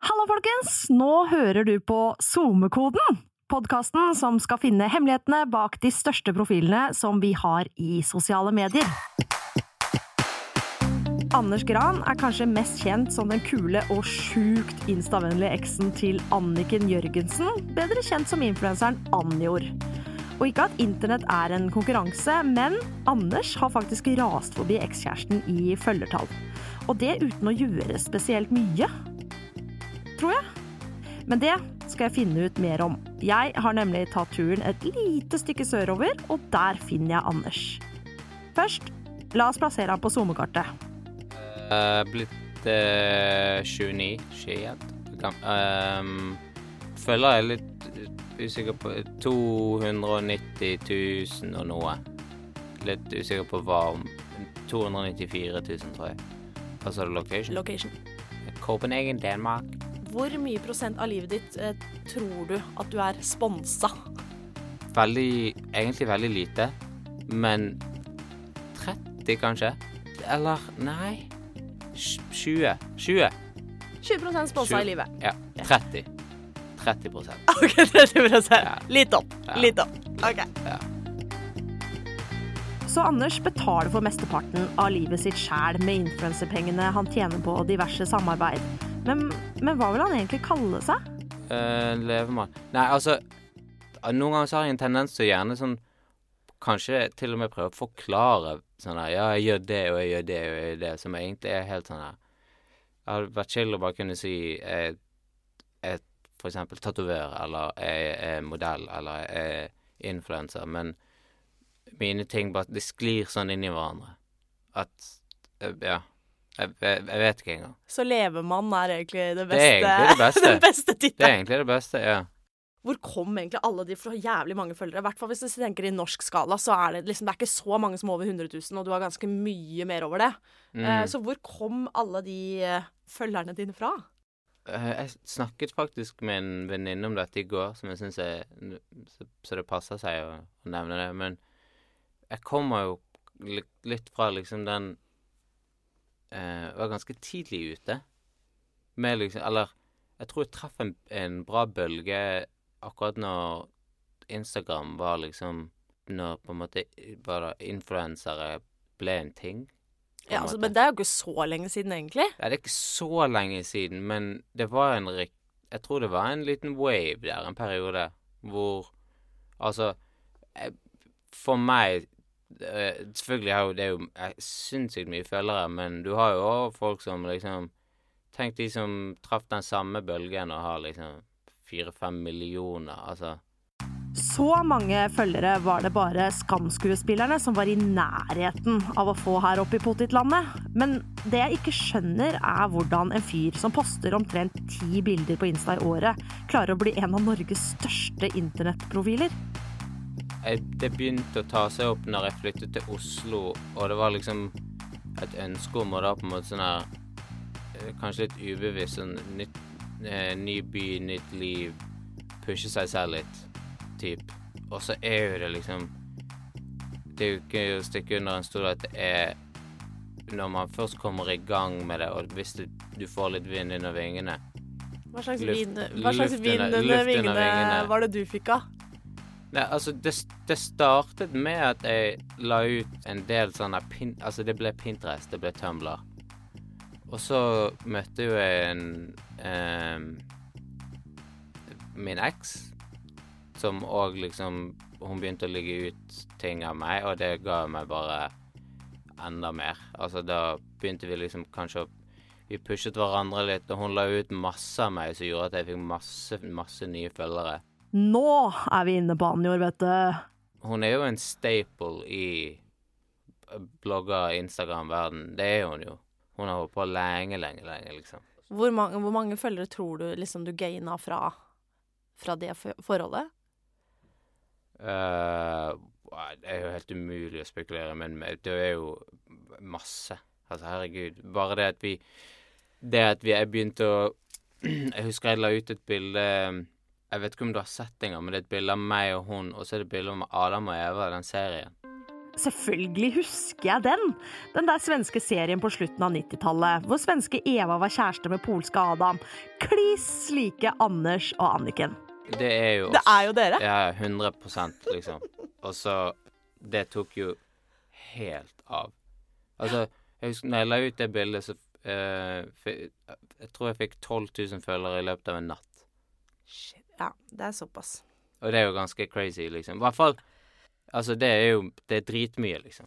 Halla, folkens! Nå hører du på SoMe-koden! Podkasten som skal finne hemmelighetene bak de største profilene som vi har i sosiale medier. Anders Gran er kanskje mest kjent som den kule og sjukt instavennlige eksen til Anniken Jørgensen, bedre kjent som influenseren Anjor. Og ikke at internett er en konkurranse, men Anders har faktisk rast forbi ekskjæresten i følgertall. Og det uten å gjøre spesielt mye. Tror jeg. Men det skal jeg finne ut mer om. Jeg har nemlig tatt turen et lite stykke sørover, og der finner jeg Anders. Først, la oss plassere ham på SoMe-kartet. Uh, blitt uh, 29, skijent. Um, føler jeg litt usikker på 290 000 og noe. Litt usikker på hva om 294 000, tror jeg. Hva sa du location? Location. Copenhagen, Danmark. Hvor mye prosent av livet ditt eh, tror du at du er sponsa? Veldig Egentlig veldig lite, men 30, kanskje? Eller nei 20. 20. 20% sponsa i livet. Ja. 30. 30 OK, 30 Ja. Litt opp. Ja. Litt opp. OK. Ja. Så Anders betaler for mesteparten av livet sitt sjæl med influensepengene han tjener på diverse samarbeid. Men, men hva vil han egentlig kalle seg? Uh, levemann Nei, altså Noen ganger så har jeg en tendens til å gjerne sånn Kanskje til og med prøve å forklare sånn her Ja, jeg gjør det, og jeg gjør det, og jeg gjør det, som egentlig er helt sånn her Det hadde vært chill å bare kunne si jeg er for eksempel tatovør, eller jeg er modell, eller jeg er influenser, men mine ting bare Det sklir sånn inn i hverandre at eh, Ja. Jeg, jeg, jeg vet ikke engang. Så levemann er egentlig det beste, Det er egentlig det beste. den beste Det er egentlig det beste, ja. Hvor kom egentlig alle de for jævlig mange følgere? I hvert fall hvis du tenker i norsk skala, så er det liksom Det er ikke så mange som er over 100 000, og du har ganske mye mer over det. Mm. Uh, så hvor kom alle de uh, følgerne dine fra? Uh, Jeg snakket faktisk med en venninne om dette i går, som jeg syns er så, så det passer seg å, å nevne det. Men jeg kommer jo litt fra liksom den eh, Var ganske tidlig ute med liksom Eller jeg tror jeg traff en, en bra bølge akkurat når Instagram var liksom Når på en måte bare influensere ble en ting. Ja, altså, men det er jo ikke så lenge siden, egentlig. Ja, det er ikke så lenge siden, men det var en. Jeg tror det var en liten wave der, en periode, hvor Altså For meg eh, Selvfølgelig har jo det jo eh, sinnssykt mye følgere, men du har jo òg folk som liksom Tenk de som traff den samme bølgen og har liksom fire-fem millioner, altså. Så mange følgere var det bare Skam-skuespillerne som var i nærheten av å få her oppe i Potitlandet. Men det jeg ikke skjønner, er hvordan en fyr som poster omtrent ti bilder på Insta i året, klarer å bli en av Norges største internettprofiler. Jeg, det begynte å ta seg opp når jeg flyttet til Oslo, og det var liksom et ønske om å da på en måte sånn her eh, Kanskje litt ubevisst sånn nytt, eh, ny by, nytt liv, pushe seg selv litt, typ. Og så er jo det liksom Det er jo ikke å stikke under en stol at det er Når man først kommer i gang med det, og hvis det, du får litt vind under vingene Hva slags, Luft- vind, hva slags luft vind under vingene vingene. var det du fikk av? Nei, altså, det, det startet med at jeg la ut en del sånne pin... Altså, det ble Pinterest, det ble Tumblr. Og så møtte jo jeg en ehm, Min eks, som òg liksom Hun begynte å ligge ut ting av meg, og det ga meg bare enda mer. Altså, da begynte vi liksom kanskje å Vi pushet hverandre litt, og hun la ut masse av meg som gjorde at jeg fikk masse, masse nye følgere. Nå er vi inne på Anjor, vet du. Hun er jo en staple i blogger- og Instagram-verden. Det er hun jo. Hun har holdt på lenge, lenge, lenge, liksom. Hvor mange, hvor mange følgere tror du liksom du gaina fra, fra det forholdet? Uh, det er jo helt umulig å spekulere, men det er jo masse. Altså, herregud. Bare det at vi Det at vi Jeg begynte å Jeg husker jeg la ut et bilde Jeg vet ikke om du har sett engang, men det er et bilde av meg og hun, og så er det et bilde om Adam og Eva, i den serien. Selvfølgelig husker jeg den! Den der svenske serien på slutten av 90-tallet, hvor svenske Eva var kjæreste med polske Adam. Kliss like Anders og Anniken. Det er jo Det er jo dere. Ja, 100% liksom. Og så Det tok jo helt av. Altså, jeg husker når jeg la ut det bildet, så uh, Jeg tror jeg fikk 12 000 følgere i løpet av en natt. Shit. Ja, det er såpass. Og det er jo ganske crazy, liksom. I hvert fall Altså, det er jo Det er dritmye, liksom.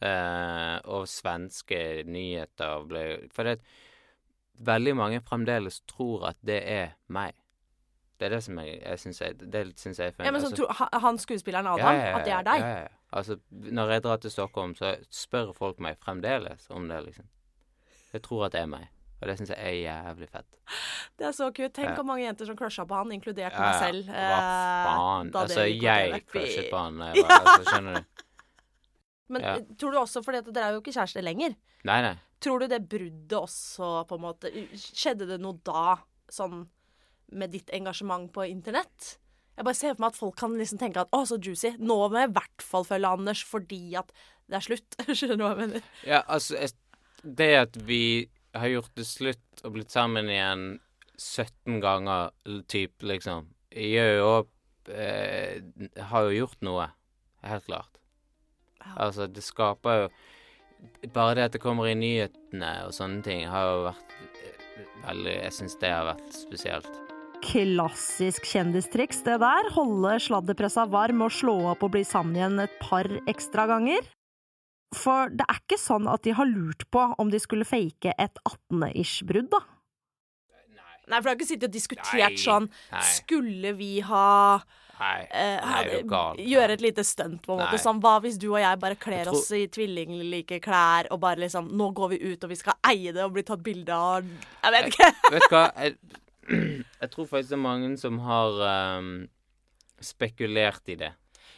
Eh, og svenske nyheter ble For det Veldig mange fremdeles tror at det er meg. Det er det som jeg, jeg syns er Det syns jeg er funny. Ja, men Altså- tro- ha- Han skuespilleren Adam, at det er deg? Ja, ja, ja. Altså, når jeg drar til Stockholm, så spør folk meg fremdeles om det, liksom. Jeg tror at det er meg. Og det syns jeg er jævlig fett. Det er så kult. Tenk hvor mange jenter som crusha på han, inkludert Ja, meg selv. Hva eh, faen? Altså, jeg crushet på han. jeg var- Altså, skjønner du? Men Ja. tror du også, fordi at dere er jo ikke kjærester lenger, Nei, nei. tror du det bruddet også på en måte Skjedde det noe da, sånn med ditt engasjement på internett? Jeg bare ser for meg at folk kan liksom tenke at å, så juicy. Nå må jeg i hvert fall følge Anders fordi at det er slutt. Skjønner du hva jeg mener? Ja, altså Det at vi har gjort det slutt og blitt sammen igjen 17 ganger, typ, liksom, gjør jo opp eh, Har jo gjort noe. Helt klart. Altså, det skaper jo Bare det at det kommer i nyhetene og sånne ting, har jo vært eh, veldig Jeg syns det har vært spesielt. Klassisk kjendistriks, det der. Holde sladderpressa varm og slå opp og bli sammen igjen et par ekstra ganger. For det er ikke sånn at de har lurt på om de skulle fake et 18-ish-brudd, da. Nei, for jeg har ikke sittet og diskutert Nei, sånn nei. Skulle vi ha Nei, eh, er jo galt Gjøre et lite stunt, på en måte. Sånn, hva hvis du og jeg bare kler Jeg tror- oss i tvillinglike klær, og bare liksom Nå går vi ut, og vi skal eie det og bli tatt bilde av Jeg vet ikke. Vet du hva? Jeg, jeg tror faktisk det er mange som har um, spekulert i det.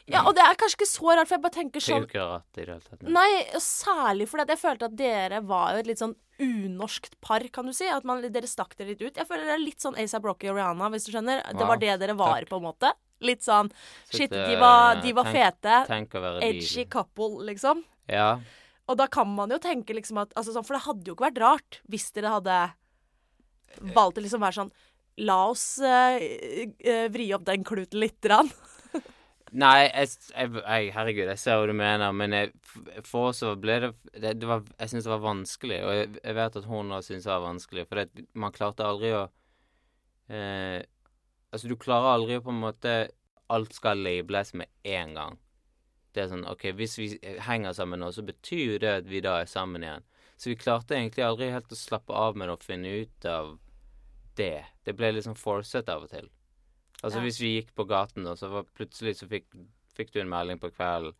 Ja, og det er kanskje ikke så rart, for jeg bare tenker sånn Det er jo ikke rart i det hele tatt. Nei, og særlig fordi at jeg følte at dere var jo et litt sånn unorskt par, kan du si. At man, dere stakk dere litt ut. Jeg føler det er litt sånn ASAP Rocky og Rihanna, hvis du skjønner. Det var det dere var, takk. på en måte. Litt sånn Shit, de var, de var tenk- fete. Tenk Edgy couple, liksom. Ja. Og da kan man jo tenke liksom at altså sånn, For det hadde jo ikke vært rart hvis dere hadde valgt å liksom være sånn La oss uh, uh, vri opp den kluten lite grann. Nei, jeg, jeg, jeg, herregud, jeg ser hva du mener, men jeg, for oss så ble det Det, det var Jeg syns det var vanskelig, og jeg, jeg vet at hun òg syns det var vanskelig, for det, man klarte aldri å eh, Altså, du klarer aldri å på en måte Alt skal labels med en gang. Det er sånn OK, hvis vi henger sammen nå, så betyr jo det at vi da er sammen igjen. Så vi klarte egentlig aldri helt å slappe av med det og finne ut av det. Det ble litt sånn forcet av og til. Altså Ja. hvis vi gikk på gaten, og så var plutselig så fikk, fikk du en melding på kvelden.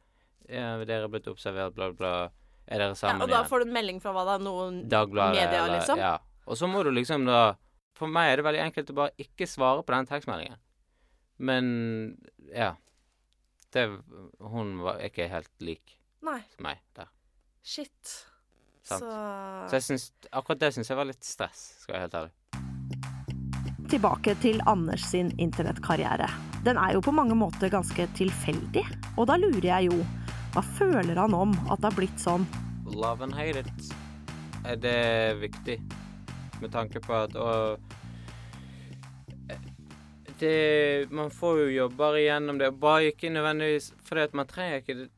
Ja, dere er blitt observert, bla, bla. Er dere sammen Ja, og da får du en melding fra hva da? Noen Dagbladet media, eller liksom? Ja. Og så må du liksom da For meg er det veldig enkelt å bare ikke svare på den tekstmeldingen. Men ja. Det Hun var ikke helt lik Nei, meg der. shit. Sant. Så Så jeg syns Akkurat det syns jeg var litt stress, skal jeg være helt ærlig. Tilbake til Anders sin internettkarriere. Den er jo på mange måter ganske tilfeldig, og da lurer jeg jo hva føler han om at det har blitt sånn? Love and hate it. Er det viktig? Med tanke på at og, det, Man får jo jobber igjennom det. Bare ikke nødvendigvis Fordi at man trenger ikke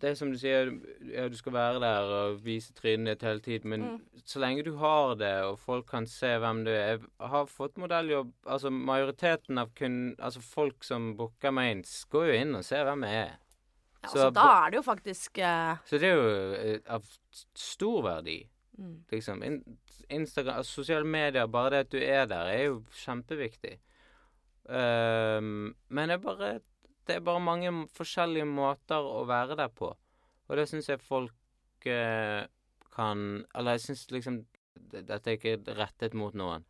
det, er som du sier, ja, du skal være der og vise trynet ditt hele tiden, men Mm. så lenge du har det, og folk kan se hvem du er Jeg har fått modelljobb Altså, majoriteten av kun, altså folk som booker meg inn, går jo inn og ser hvem jeg er. ja, så så da er det jo faktisk uh... Så det er jo eh, av stor verdi. mm. Liksom. In Instagram, altså, sosiale medier, bare det at du er der, er jo kjempeviktig. Um, men er bare Det er bare mange forskjellige måter å være der på. Og det syns jeg folk eh, kan Eller jeg syns liksom Dette er ikke rettet mot noen.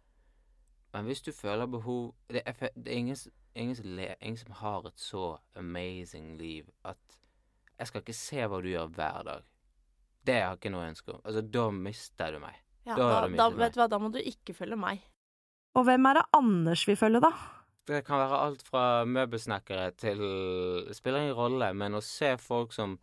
Men hvis du føler behov Det er, det er ingen, ingen, ingen som har et så amazing liv at Jeg skal ikke se hva du gjør hver dag. Det har jeg ikke noe ønske om. Altså, da mister du meg. ja, Da da, da, vet du hva, da må du ikke følge meg. Og hvem er det Anders vil følge, da? Det kan være alt fra møbelsnekkere til Spiller ingen rolle, men å se folk som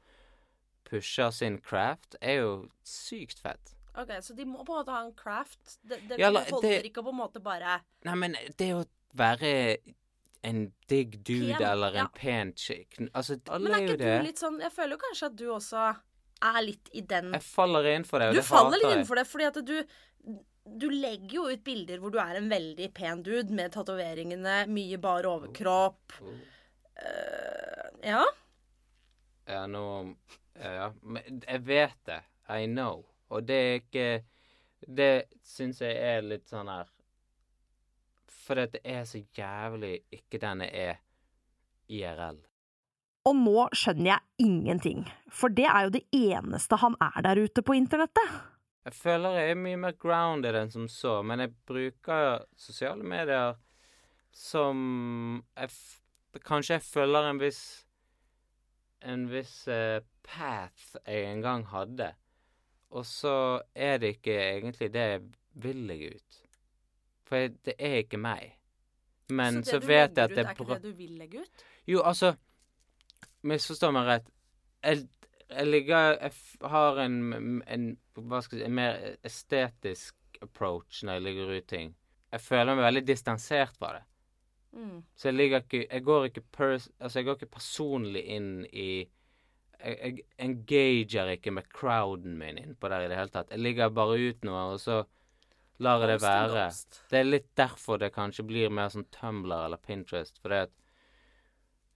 pusher sin craft, er jo sykt fett. Ok, Så de må på en måte ha en craft? Det, det, Ja, la- holder det- ikke å på en måte bare Nei, men det å være en digg dude Pen, eller en ja. pen chick Altså, alle Men er er ikke du litt sånn Jeg føler jo kanskje at du også er litt i den Jeg faller inn for det, og Du det faller litt hater jeg. innenfor det, fordi at du du legger jo ut bilder hvor du er en veldig pen dude med tatoveringene, mye bar overkropp. Eh, ja. Ja, nå Ja, men jeg vet det. I know. Og det er ikke Det syns jeg er litt sånn her Fordi det er så jævlig ikke den jeg er IRL. Og nå skjønner jeg ingenting, for det er jo det eneste han er der ute på internettet. Jeg føler jeg er mye mer grounded enn som så, men jeg bruker sosiale medier som jeg Kanskje jeg følger en viss En viss eh, path jeg en gang hadde. Og så er det ikke egentlig det jeg vil legge ut. For jeg, det er ikke meg. Men så, det du vet jeg legger at ut, det er er ikke det du vil legge ut? Jo, altså Misforstå meg rett. Jeg, jeg ligger Jeg har en, en si En mer estetisk approach når jeg ligger ut ting. Jeg føler meg veldig distansert fra det. Mm. Så jeg ligger ikke Jeg går ikke pers... Altså, jeg går ikke personlig inn i jeg, jeg engager ikke med crowden min innpå der i det hele tatt. Jeg ligger bare ut noe, og så lar jeg det være. Det er litt derfor det kanskje blir mer sånn Tumblr eller Pinterest, fordi at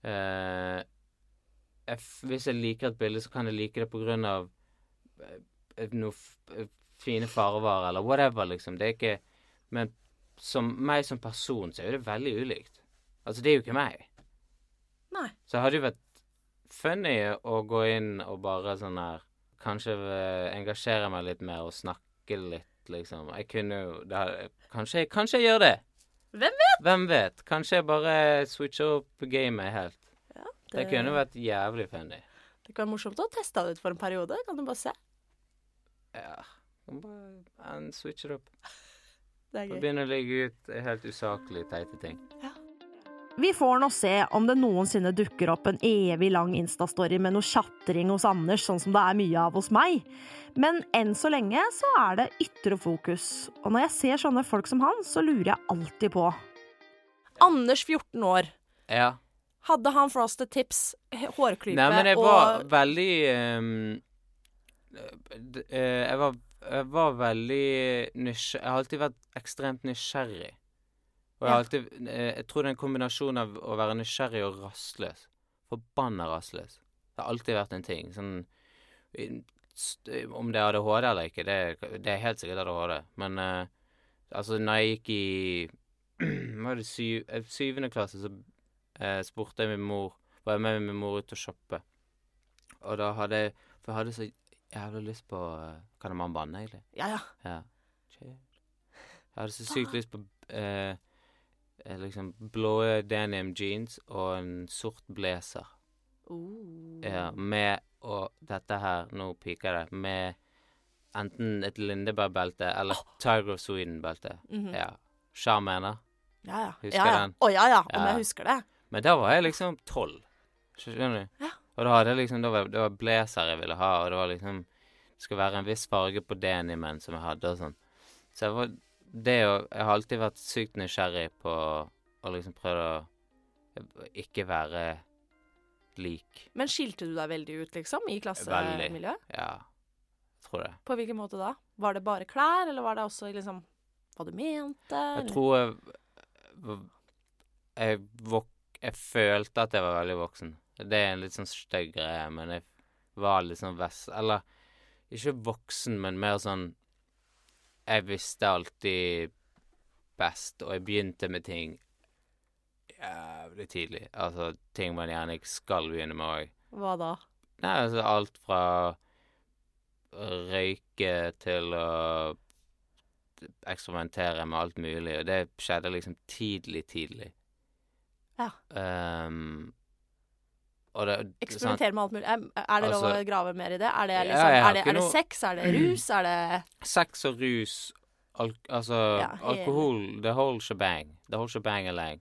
eh, Hvis jeg liker et bilde, så kan jeg like det på grunn av eh, noe f eh, fine farger eller whatever, liksom. Det er ikke Men som meg som person, så er jo det veldig ulikt. Altså, det er jo ikke meg. Nei. Så det hadde jo vært funny å gå inn og bare sånn her Kanskje eh, engasjere meg litt mer og snakke litt, liksom. Jeg kunne jo det hadde, kanskje, kanskje jeg gjør det. Hvem vet? Hvem vet? Kanskje jeg bare switcher opp gamet helt. Ja, Det kunne vært jævlig funny. det kan være morsomt å teste det ut for en periode. Kan du bare se. Ja. kan Bare switche det opp. Det er gøy. Begynne å legge ut helt usaklig teite ting. Ja. Vi får nå se om det noensinne dukker opp en evig lang Insta-story med noe tjatring hos Anders, sånn som det er mye av hos meg. Men enn så lenge så er det ytre fokus, og når jeg ser sånne folk som han, så lurer jeg alltid på Anders, 14 år. Ja. Hadde han frosted tips, hårklype Nei, men jeg var og veldig um, jeg, var, jeg var veldig nysgjerrig Jeg har alltid vært ekstremt nysgjerrig. Og jeg har alltid eh, Jeg tror det er en kombinasjon av å være nysgjerrig og rastløs. Forbanna rastløs. Det har alltid vært en ting. Sånn Om det er ADHD eller ikke, det, det er helt sikkert ADHD. Men uh, altså, når jeg gikk i var det syv, syvende klasse, så eh, spurte jeg min mor Var jeg med min mor ut og shoppe. Og da hadde jeg For jeg hadde så jævlig lyst på eh, Kan man banne, egentlig? Ja, ja. Ja. Jeg hadde så sykt lyst på eh, eh, liksom blå denim jeans og en sort blazer. Uh. Ja, med og dette her, nå piker det, med enten et Lindeberg-belte eller Tiger of Sweden-belte. Mhm. Ja. Charmener. Ja, ja. Husker ja, ja. den? Å ja, ja. Om Ja. jeg husker det. Men da var jeg liksom tolv. Skjønner du? Ja. Og da hadde jeg liksom, da var, det var blazer jeg ville ha, og det var liksom Det skulle være en viss farge på denimen som jeg hadde og sånn. Så jeg var Det å Jeg har alltid vært sykt nysgjerrig på å liksom prøve å ikke være lik. Men skilte du deg veldig ut, liksom, i Veldig. klassemiljøet? Ja. Tror det. På hvilken måte da? Var det bare klær, eller var det også liksom hva du mente? Jeg tror jeg jeg, vok jeg følte at jeg var veldig voksen. Det er en litt sånn stygg greie, men jeg var litt sånn vest... Eller ikke voksen, men mer sånn Jeg visste alltid best, og jeg begynte med ting jævlig tidlig. Altså ting man gjerne ikke skal begynne med òg. Hva da? Nei, altså alt fra røyke til å eksperimentere med alt mulig, og det skjedde liksom tidlig, tidlig. Ja. Um, det? Eksperimentere med alt mulig. Er er det lov Altså- å grave mer i det? Er det, liksom, ja, er det, er det sex? Er det rus? Er det Sex og rus, al altså Ja, alkohol, the whole shebang. The whole shebang along.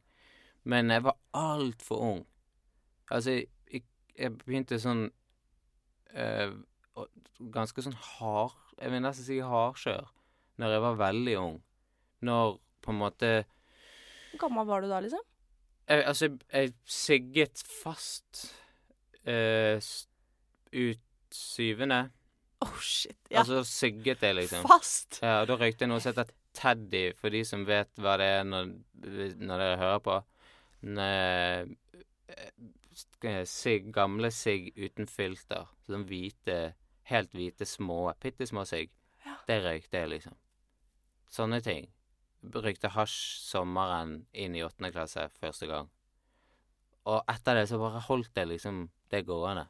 Men jeg var altfor ung. Altså, jeg, jeg begynte sånn eh, ganske sånn hard Jeg vil nesten si hardkjør når jeg var veldig ung. Når på en måte Hvor gammel var du da, liksom? Jeg, Altså, jeg sigget fast uh, ut syvende. Oh, shit. Ja. Altså sigget jeg, liksom. Fast! Ja, og da røykte jeg noe som heter Teddy, for de som vet hva det er når, når dere hører på. Ne- eh, Sigg, gamle sigg uten filter. Sånn hvite, helt hvite, små, bitte små sigg. Ja. Det røykte jeg, liksom. Sånne ting. Røykte hasj sommeren inn i åttende klasse første gang. Og etter det så bare holdt jeg liksom det gående.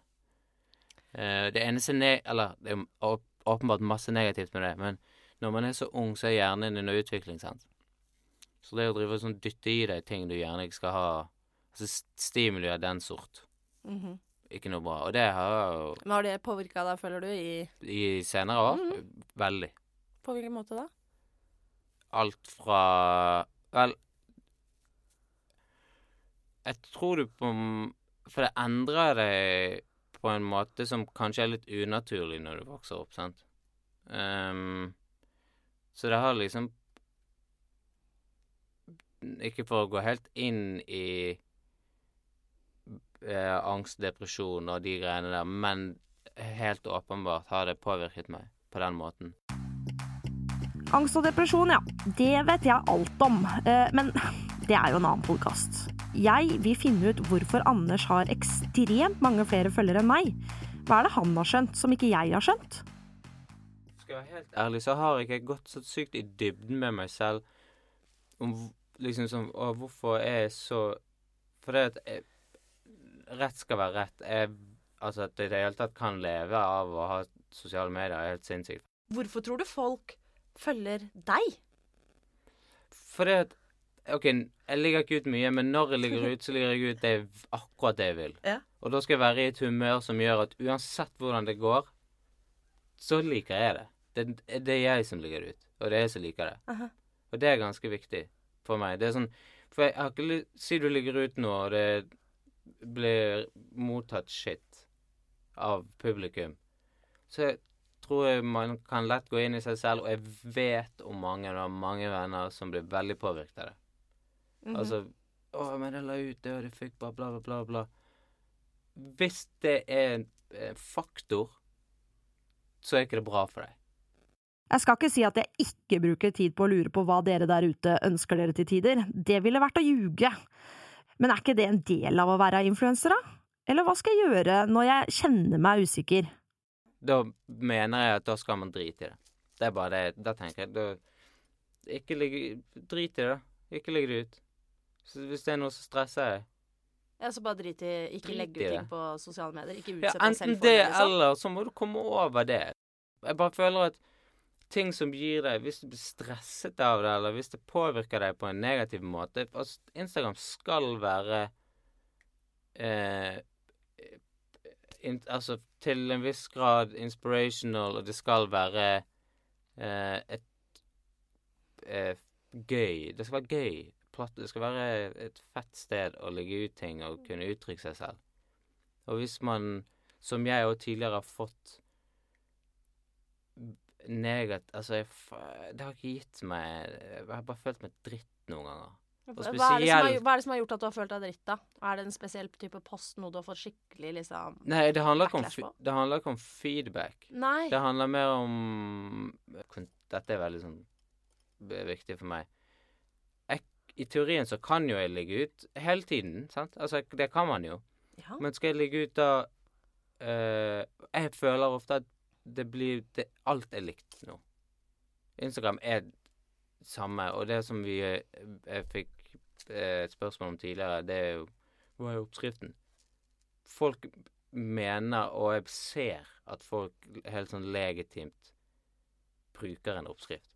Uh, det eneste ne... Eller, det er åpenbart masse negativt med det, men når man er så ung, så er hjernen under utvikling, sant. Så det å drive og sånn dytte i deg ting du gjerne ikke skal ha Altså stimuli av den sort, Mhm. ikke noe bra. Og det har jo Men har det påvirka deg, føler du, i i senere år Mhm. veldig. På hvilken måte da? Alt fra Vel Jeg tror du på For det endrer deg på en måte som kanskje er litt unaturlig når du vokser opp, sant. Um, så det har liksom Ikke for å gå helt inn i eh, angst, depresjon og de greiene der, men helt åpenbart har det påvirket meg på den måten. Angst og depresjon, ja. Det vet jeg alt om. Eh, Men det er jo en annen podkast. Jeg vil finne ut hvorfor Anders har ekstremt mange flere følgere enn meg. Hva er det han har skjønt som ikke jeg har skjønt? Skal jeg være helt ærlig, så har jeg ikke gått så sykt i dybden med meg selv om liksom sånn Å, hvorfor er jeg så For det at jeg, Rett skal være rett. Jeg, altså at jeg i det hele tatt kan leve av å ha sosiale medier, er helt sinnssykt. Hvorfor tror du folk følger deg? For det at OK, jeg ligger ikke ut mye, men når jeg ligger ut, så ligger jeg ut det er akkurat det jeg vil. Ja. Og da skal jeg være i et humør som gjør at uansett hvordan det går, så liker jeg det. Det, det er jeg som ligger ut, og det er jeg som liker det. Aha. Og det er ganske viktig for meg. Det er sånn For jeg har ikke Si du ligger ut nå, og det blir mottatt shit av publikum. Så tror jeg man kan lett gå inn i seg selv, og jeg vet om mange og mange venner som blir veldig påvirket av det. Mhm. Altså Å, men jeg la ut det, og det fikk bare bla, bla, bla, bla. Hvis det er en faktor, så er ikke det bra for deg. Jeg skal ikke si at jeg ikke bruker tid på å lure på hva dere der ute ønsker dere til tider. Det ville vært å ljuge. Men er ikke det en del av å være influenser, da? Eller hva skal jeg gjøre når jeg kjenner meg usikker? Da mener jeg at da skal man drite i det. Det er bare det. Da tenker jeg da, Ikke ligge Drit i det, da. Ikke legg det ut. Så hvis det er noe som stresser deg Ja, så bare drit i Ikke legg ut ting på sosiale medier. Ikke Ja, utsett deg enten selv for det, det, liksom. eller så må du komme over det. Jeg bare føler at ting som gir deg Hvis du blir stresset av det, eller hvis det påvirker deg på en negativ måte altså, Instagram skal være eh, in, Altså til en viss grad inspirational, og det skal være eh, et eh, gøy Det skal være gøy. Platt, det skal være et fett sted å legge ut ting og kunne uttrykke seg selv. Og hvis man, som jeg òg tidligere har fått negat... Altså, jeg, det har ikke gitt meg Jeg har bare følt meg dritt noen ganger. Hva er, det som har, hva er det som har gjort at du har følt deg dritt, da? Er det en spesiell type post, noe du har fått skikkelig liksom Nei, det handler om, det handler ikke om feedback. Nei. Det handler mer om Dette er veldig sånn viktig for meg. Jeg, I teorien så kan jo jeg ligge ut hele tiden, sant? Altså, det kan man jo. Ja. Men skal jeg ligge ut da eh, Jeg føler ofte at det blir det, Alt er likt nå. Instagram er samme, og det som vi eh, Jeg fikk et spørsmål om tidligere, det er jo Hva er oppskriften? Folk mener, og jeg ser at folk helt sånn legitimt bruker en oppskrift.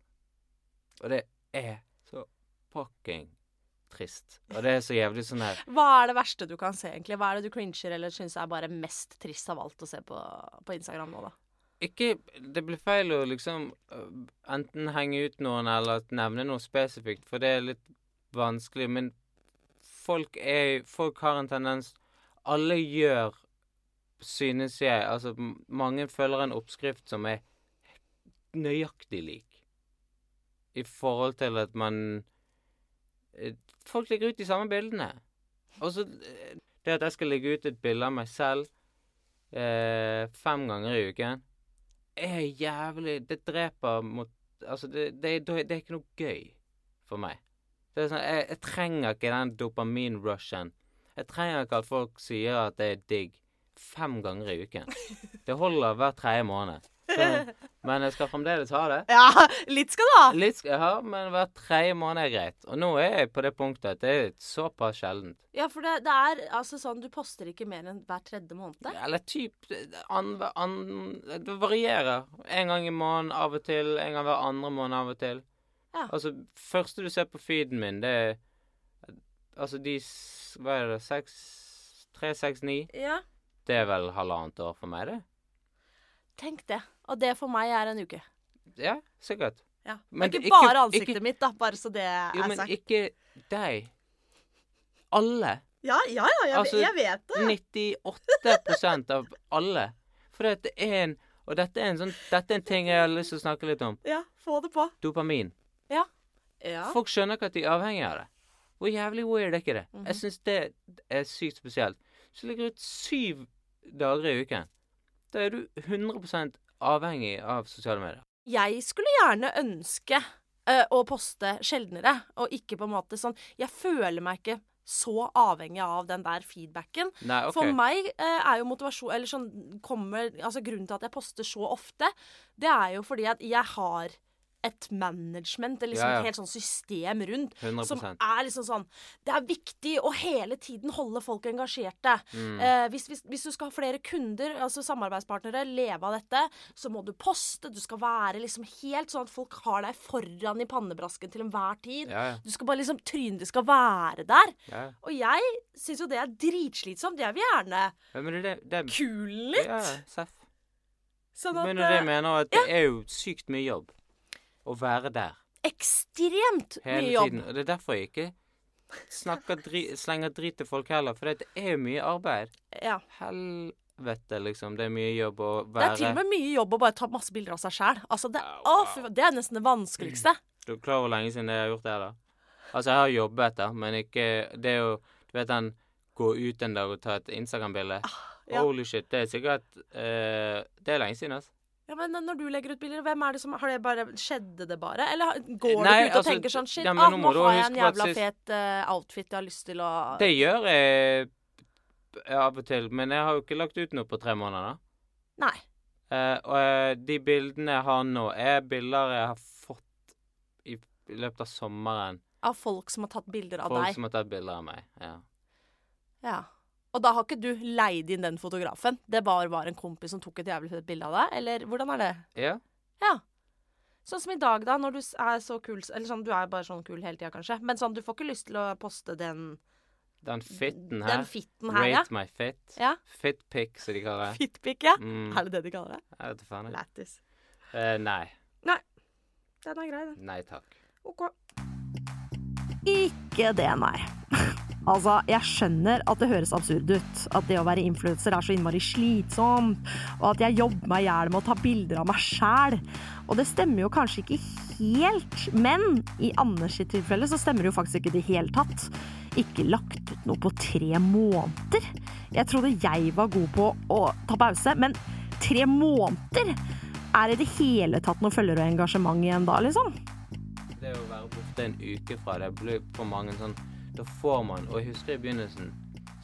Og det er så fucking trist. Og det er så jævlig sånn her Hva er det verste du kan se, egentlig? Hva er det du cringer eller syns er bare mest trist av alt å se på, på Instagram nå, da? Ikke Det blir feil å liksom øh, enten henge ut noen eller nevne noe spesifikt, for det er litt vanskelig. Men folk er Folk har en tendens Alle gjør synes jeg Altså, mange følger en oppskrift som er nøyaktig lik. I forhold til at man eh, Folk legger ut de samme bildene. Og eh, Det at jeg skal legge ut et bilde av meg selv eh, fem ganger i uken, er jævlig Det dreper mot Altså, det, det, det er ikke noe gøy for meg. Det er sånn, jeg, jeg trenger ikke den dopamin-rushen. Jeg trenger ikke at folk sier at det er digg fem ganger i uken. Det holder hver tredje måned. Så, men jeg skal fremdeles ha det. Ja, litt skal du ha. Litt skal jeg ha, men hver tredje måned er greit. Og nå er jeg på det punktet at det er såpass sjeldent. Ja, for det, det er altså sånn Du poster ikke mer enn hver tredje måned. Eller typ an, an, Det varierer. En gang i måneden av og til. En gang hver andre måned av og til. Ja. Altså, første du ser på feeden min, det er Altså, de Hva er det? Seks Tre, seks, ni? Ja. Det er vel halvannet år for meg, det. Tenk det. Og det for meg er en uke. Ja, sikkert. Ja. Men ikke bare ansiktet ikke- mitt, da, bare så det er Jo, men sagt. ikke deg. Alle. Ja, ja, ja, jeg, Altså, jeg vet det. 98% av alle. For det er en Og dette er en sånn Dette er en ting jeg har lyst til å snakke litt om. Ja, få det på. Dopamin. Ja. Folk skjønner ikke at de er avhengig av det. Hvor jævlig weird er ikke det? Mhm. Jeg syns det er sykt spesielt. Så ligger du ut syv dager i uken. Da er du 100% avhengig av sosiale medier. Jeg skulle gjerne ønske uh, å poste sjeldnere, og ikke på en måte sånn Jeg føler meg ikke så avhengig av den der feedbacken. Nei, okay. For meg eh, er jo motivasjon Eller sånn kommer Altså grunnen til at jeg poster så ofte, det er jo fordi at jeg har et management, eller liksom Ja, ja. et helt sånn system rundt, 100 som er liksom sånn Det er viktig å hele tiden holde folk engasjerte. mm. Eh, hvis, hvis, hvis du skal ha flere kunder, altså samarbeidspartnere, leve av dette, så må du poste. Du skal være liksom helt sånn at folk har deg foran i pannebrasken til enhver tid. Ja. Du skal bare liksom Trynet ditt skal være der. Og jeg syns jo det er dritslitsomt. Jeg vil gjerne det, det, det kule litt. Sånn at Men det eh, mener, at det er jo sykt mye jobb å være der Ekstremt hele mye jobb. tiden. Og det er derfor jeg ikke snakker dri slenger drit til folk heller, for det er mye arbeid. Ja. Helvete, liksom. Det er mye jobb å Det er til og med mye jobb å bare ta masse bilder av seg sjæl. Altså, det, å, wow. det er nesten det vanskeligste. Du er klar over hvor lenge siden jeg har gjort det, da? Altså, jeg har jobbet, da, men ikke Det er jo Du vet den gå ut en dag og ta et Instagram-bilde? Ah, ja. Holy shit. Det er sikkert eh, Det er lenge siden, altså. Ja, men når du legger ut bilder, hvem er det som Har det bare Skjedde det bare? Eller går Nei, du ut og altså, tenker sånn Shit, ja, ah, nå har jeg en jævla fet uh, outfit jeg har lyst til å Det gjør jeg av og til, men jeg har jo ikke lagt ut noe på tre måneder, da. Nei. Uh, og uh, de bildene jeg har nå, er bilder jeg har fått i, i løpet av sommeren. Av folk som har tatt bilder av Folk deg. som har tatt bilder av meg. Ja. Ja. Og da har ikke du leid inn den fotografen? Det bare var en kompis som tok et jævlig fett bilde av deg? Eller hvordan er det? ja. Ja. Sånn som i dag, da, når du er så kul Eller sånn, du er bare sånn kul hele tida, kanskje. Men sånn, du får ikke lyst til å poste den Den fitten her. Den fitten her, ja. Rate my fit. Ja. Fitpic, som de kaller det. Fitpic, ja. Mm, Er det det de kaller det? jeg vet faen. Lættis. nei. nei. Den er grei, den. Nei takk. OK. Ikke det, nei. Altså, jeg skjønner at det høres absurd ut. At det å være influenser er så innmari slitsomt. Og at jeg jobber meg i hjel med å ta bilder av meg sjæl. Og det stemmer jo kanskje ikke helt, men i Anders sitt tilfelle så stemmer det jo faktisk ikke i det hele tatt. Ikke lagt ut noe på tre måneder. Jeg trodde jeg var god på å ta pause, men tre måneder? Er det i det hele tatt noe følger og engasjement igjen da, liksom? Det å være borte en uke fra det blir for mange sånn Da får man Og jeg husker i begynnelsen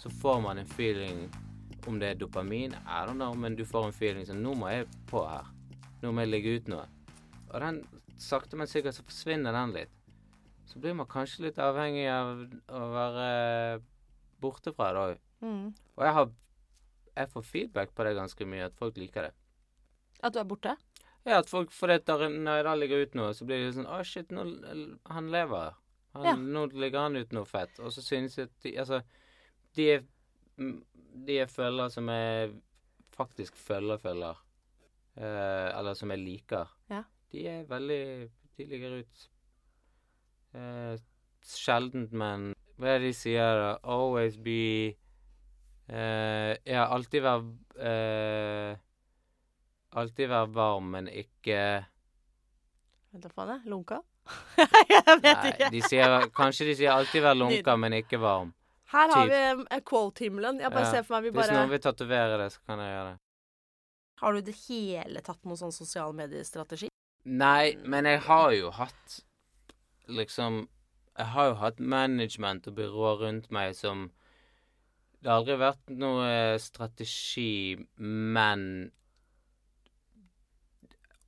så får man en feeling om det er dopamin, I don't know, men du får en feeling som Nå må jeg på her. Nå må jeg legge ut noe. Og den sakte, men sikkert så forsvinner den litt. Så blir man kanskje litt avhengig av å være borte fra det òg. Mm. Og jeg har Jeg får feedback på det ganske mye, at folk liker det. At du er borte? Ja, at folk, for det når jeg da legger ut nå, så blir det sånn Å, shit, nå, han lever. Han, Ja. Nå legger han ut noe fett. Og så synes jeg at de, Altså, de er De jeg følger som jeg faktisk følger, følger, eh, eller som jeg liker, Ja. de er veldig De ligger ut eh, sjeldent, men Hva er det de sier, da? Always be Eh, ja, alltid være eh, Alltid være varm, men ikke Vent da faen, jeg. Lunka? jeg vet Nei, ikke. de sier, kanskje de sier alltid være lunka, men ikke varm. Her har typ. vi um, quote-himmelen. Jeg bare Ja. ser for meg vi Hvis bare noen vil tatovere det, så kan jeg gjøre det. Har du i det hele tatt noen sånn sosiale mediestrategi? Nei, men jeg har jo hatt liksom Jeg har jo hatt management og byrå rundt meg som Det har aldri vært noe strategi, men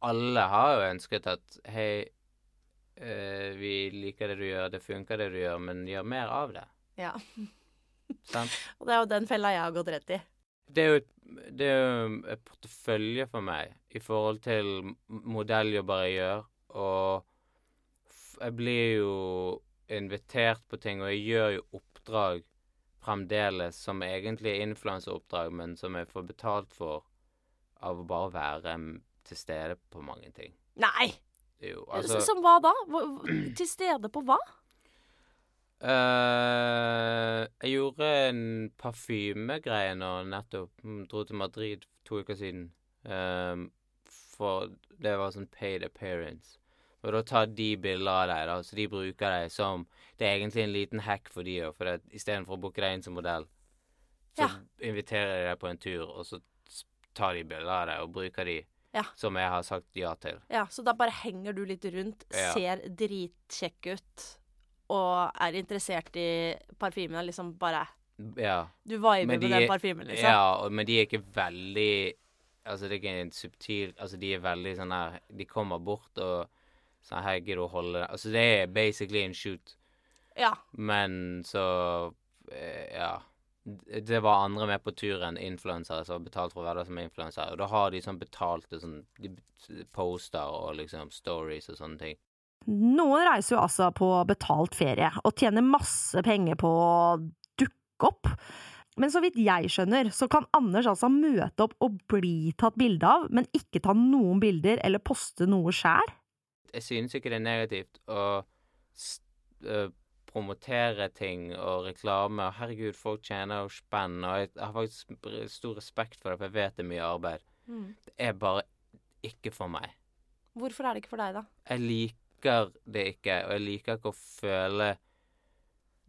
alle har jo ønsket at Hei, eh, vi liker det du gjør, det funker det du gjør, men gjør mer av det. Ja. Sant? Og det er jo den fella jeg har gått rett i. det er jo et, det er jo et portefølje for meg i forhold til modelljobber jeg gjør, og jeg blir jo invitert på ting, og jeg gjør jo oppdrag fremdeles som egentlig er influenseoppdrag, men som jeg får betalt for av å bare være til stede på mange ting. Nei! Jo, altså Som hva da? Til stede på hva? Uh, jeg gjorde en parfymegreie nå nettopp. Mm, Dro til Madrid to uker siden. Um, for det var sånn paid appearance. Og da tar de bilder av deg, da, så de bruker deg som Det er egentlig en liten hack for de òg, for istedenfor å booke deg inn som modell, så Ja. inviterer de deg på en tur, og så tar de bilder av deg og bruker de Ja. som jeg har sagt ja til. Ja, Så da bare henger du litt rundt, Ja. ser dritkjekk ut og er interessert i parfymene. Liksom bare Ja. Du viber med de den parfymen, liksom. Ja, og, men de er ikke veldig Altså, det er ikke en subtil Altså, de er veldig sånn her De kommer bort og sånn Her gidder du å holde Altså, det er basically en shoot, Ja. men så eh, Ja. Det var andre med på turen, influensere, som har betalt for å være der som influensere. Og da har de sånn betalte sånn poster og liksom stories og sånne ting. Noen reiser jo altså på betalt ferie og tjener masse penger på å dukke opp. Men så vidt jeg skjønner, så kan Anders altså møte opp og bli tatt bilde av, men ikke ta noen bilder eller poste noe sjæl. jeg synes ikke det er negativt å promotere ting og reklame. Og herregud, folk tjener jo spenn, og jeg har faktisk stor respekt for det, for jeg vet det er mye arbeid. Mm. Det er bare ikke for meg. Hvorfor er det ikke for deg, da? Jeg liker det ikke, og jeg liker ikke å føle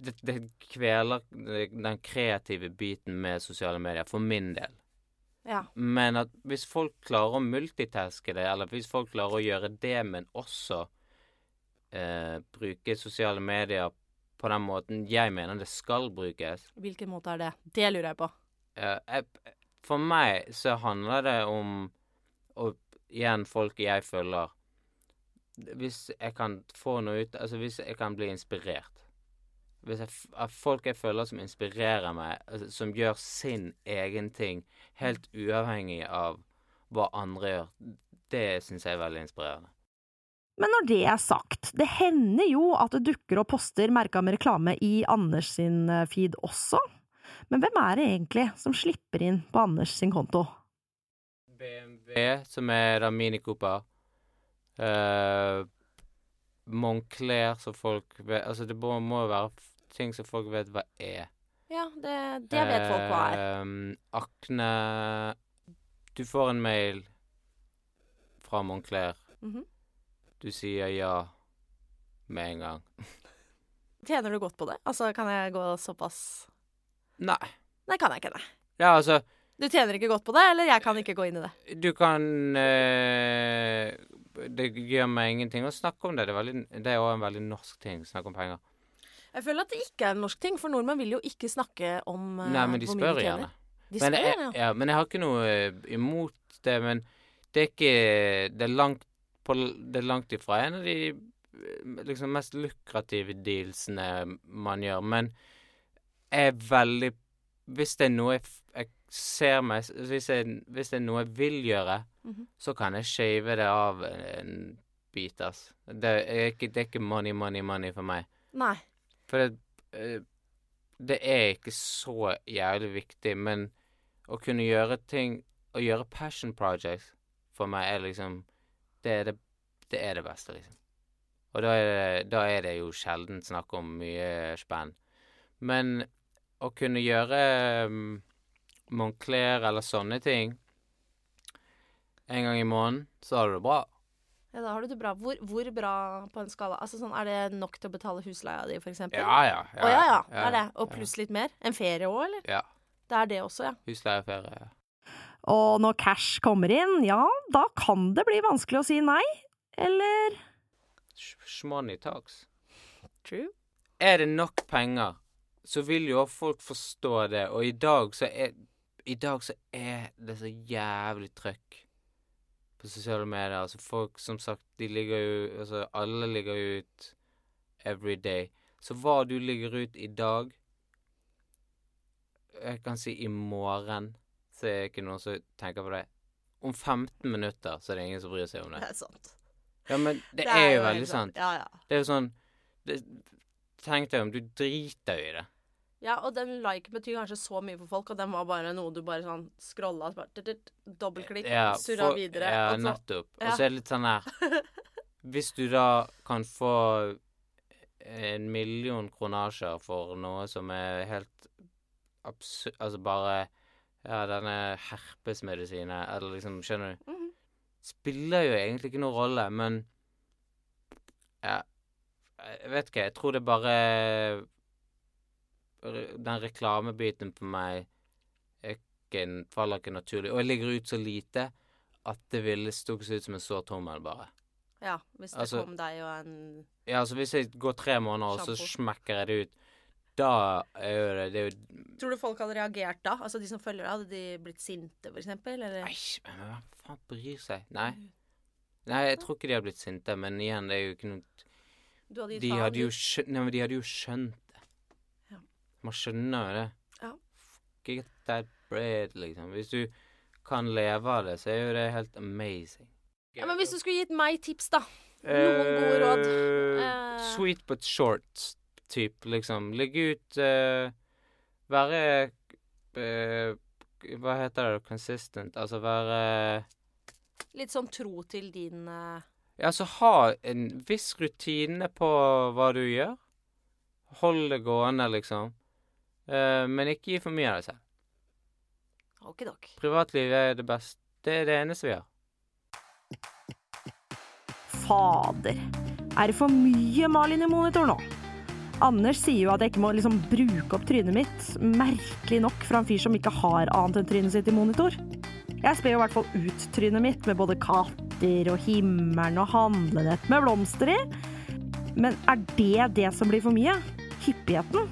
Det, det kveler den kreative biten med sosiale medier, for min del. Ja. Men at hvis folk klarer å multitaske det, eller hvis folk klarer å gjøre det, men også eh, bruke sosiale medier på den måten jeg mener det skal brukes Hvilken måte er det? Det lurer jeg på. jeg, For meg så handler det om Og igjen, folk jeg følger Hvis jeg kan få noe ut Altså hvis jeg kan bli inspirert hvis jeg, folk jeg føler som inspirerer meg, altså, som gjør sin egen ting, helt uavhengig av hva andre gjør, det syns jeg er veldig inspirerende. Men når det er sagt, det hender jo at det dukker opp poster merka med reklame i Anders sin eh, feed også. Men hvem er det egentlig som slipper inn på Anders sin konto? BMW, som er da Mini Cooper. Uh, Moncler, som folk vet Altså, det må må jo være ting som folk vet hva er. Ja, det, det vet folk hva er. Uh, Akne Du får en mail fra Moncler. Mhm. Du sier ja med en gang. Tjener du godt på det? Altså, kan jeg gå såpass Nei. Nei, kan jeg ikke det. Ja, altså Du tjener ikke godt på det, eller jeg kan ikke gå inn i det? Du kan eh, Det gjør meg ingenting å snakke om det. Det er, veldig, det er også en veldig norsk ting. Snakke om penger. Jeg føler at det ikke er en norsk ting, for nordmenn vil jo ikke snakke om eh, Nei, men de spør gjerne. De men, spør jeg, gjerne, ja. ja, men jeg har ikke noe eh, imot det. Men det er ikke Det er langt, på, det er langt ifra en av de eh, liksom mest lukrative dealsene man gjør. Men er veldig Hvis det er noe jeg, jeg ser meg hvis, jeg, hvis det er noe jeg vil gjøre, Mhm. så kan jeg shave det av en bit, ass. Det er ikke, det er ikke money, money, money for meg. Nei. For det, eh, det er ikke så jævlig viktig, men å kunne gjøre ting Å gjøre passion projects for meg er liksom Det er det, det, er det beste, liksom. Og da er det, da er det jo sjelden snakk om mye spenn. Men å kunne gjøre um, Moncler eller sånne ting en gang i måneden, så har du det bra. Ja, da har du det bra. Hvor, hvor bra på en skala? Altså sånn, Er det nok til å betale husleia di, for eksempel? Ja, ja. Å ja, ja. ja, ja, er det. Og pluss litt mer? En ferie òg, eller? Ja. Det er det også, ja. Husleieferie. Ja. Og når cash kommer inn, ja, da kan det bli vanskelig å si nei. Eller Sh- Shmoney talks. True. Er det nok penger, så vil jo folk forstå det, og i dag så er I dag så er det så jævlig trøkk på sosiale medier. Altså folk, som sagt, de ligger jo Altså alle ligger jo ut every day. Så hva du ligger ut i dag Jeg kan si i morgen, så er det ikke noen som tenker på det. Om 15 minutter så er det ingen som bryr seg om det. Det er sant. Ja, men det, er jo veldig sant. Ja, ja. Det er jo sånn det, Tenk deg om du driter jo i det. Ja, og den like betyr kanskje så mye for folk, og den var bare noe du bare sånn scrolla, Dobbeltklikk, ja, surra videre. Ja, og så- nettopp. Og så er det litt sånn her Hvis du da kan få en million kronasjer for noe som er helt absurd Altså bare Ja, denne herpesmedisinen, eller liksom Skjønner du? Mhm. Spiller jo egentlig ikke noen rolle, men Ja, jeg vet ikke. Jeg tror det bare Den reklamebiten på meg ikke, faller ikke naturlig. Og jeg ligger ut så lite at det ville stukket ut som en sår tommel, bare. Ja, hvis det Altså- kom deg og en Ja, altså hvis jeg går tre måneder, og så smekker jeg det ut, da er jo det Det er jo Tror du folk hadde reagert da? Altså de som følger deg, hadde de blitt sinte, for eksempel? Eller? Men hva faen bryr seg? Nei. Nei, jeg tror ikke de hadde blitt sinte, men igjen, det er jo ikke noe Du hadde De hadde jo skjønt, nei, de hadde jo skjønt det. Ja. Man skjønner jo det. Ja. Get that bread, liksom. Hvis du kan leve av det, så er jo det helt amazing. Ja, men hvis du skulle gitt meg tips, da. Noen gode råd. Eh, Eh. Sweet but short, type, liksom. Legg ut eh, Være eh, Hva heter det? Consistent. Altså være Litt sånn tro til din eh, Ja, altså ha en viss rutine på hva du gjør. Hold det gående, liksom. Eh, men ikke gi for mye av deg selv. Okidok. Privatliv er det beste. Det er det eneste vi har. fader. Er det for mye Malin i monitor nå? Anders sier jo at jeg ikke må liksom bruke opp trynet mitt. Merkelig nok fra en fyr som ikke har annet enn trynet sitt i monitor. Jeg sper jo i hvert fall ut trynet mitt med både katter og himmelen og handlenett med blomster i. Men er det det som blir for mye? Hyppigheten?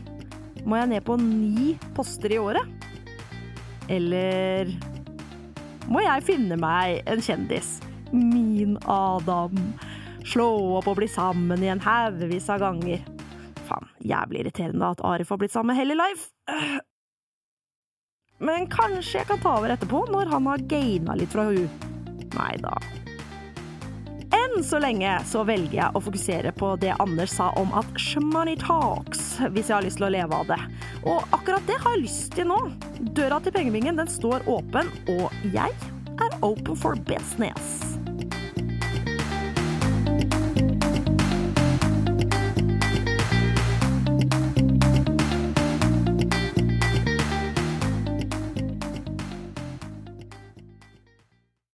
Må jeg ned på ni poster i året? Eller må jeg finne meg en kjendis? Min Adam. Slå opp og bli sammen igjen haugevis av ganger. Jævlig irriterende at Arif har blitt sammen med Helly Life. Øh. Men kanskje jeg kan ta over etterpå, når han har gaina litt fra hun. Nei da. Enn så lenge så velger jeg å fokusere på det Anders sa om at shmoney talks, hvis jeg har lyst til å leve av det. Og akkurat det har jeg lyst til nå. Døra til pengebingen den står åpen, og jeg er open for business.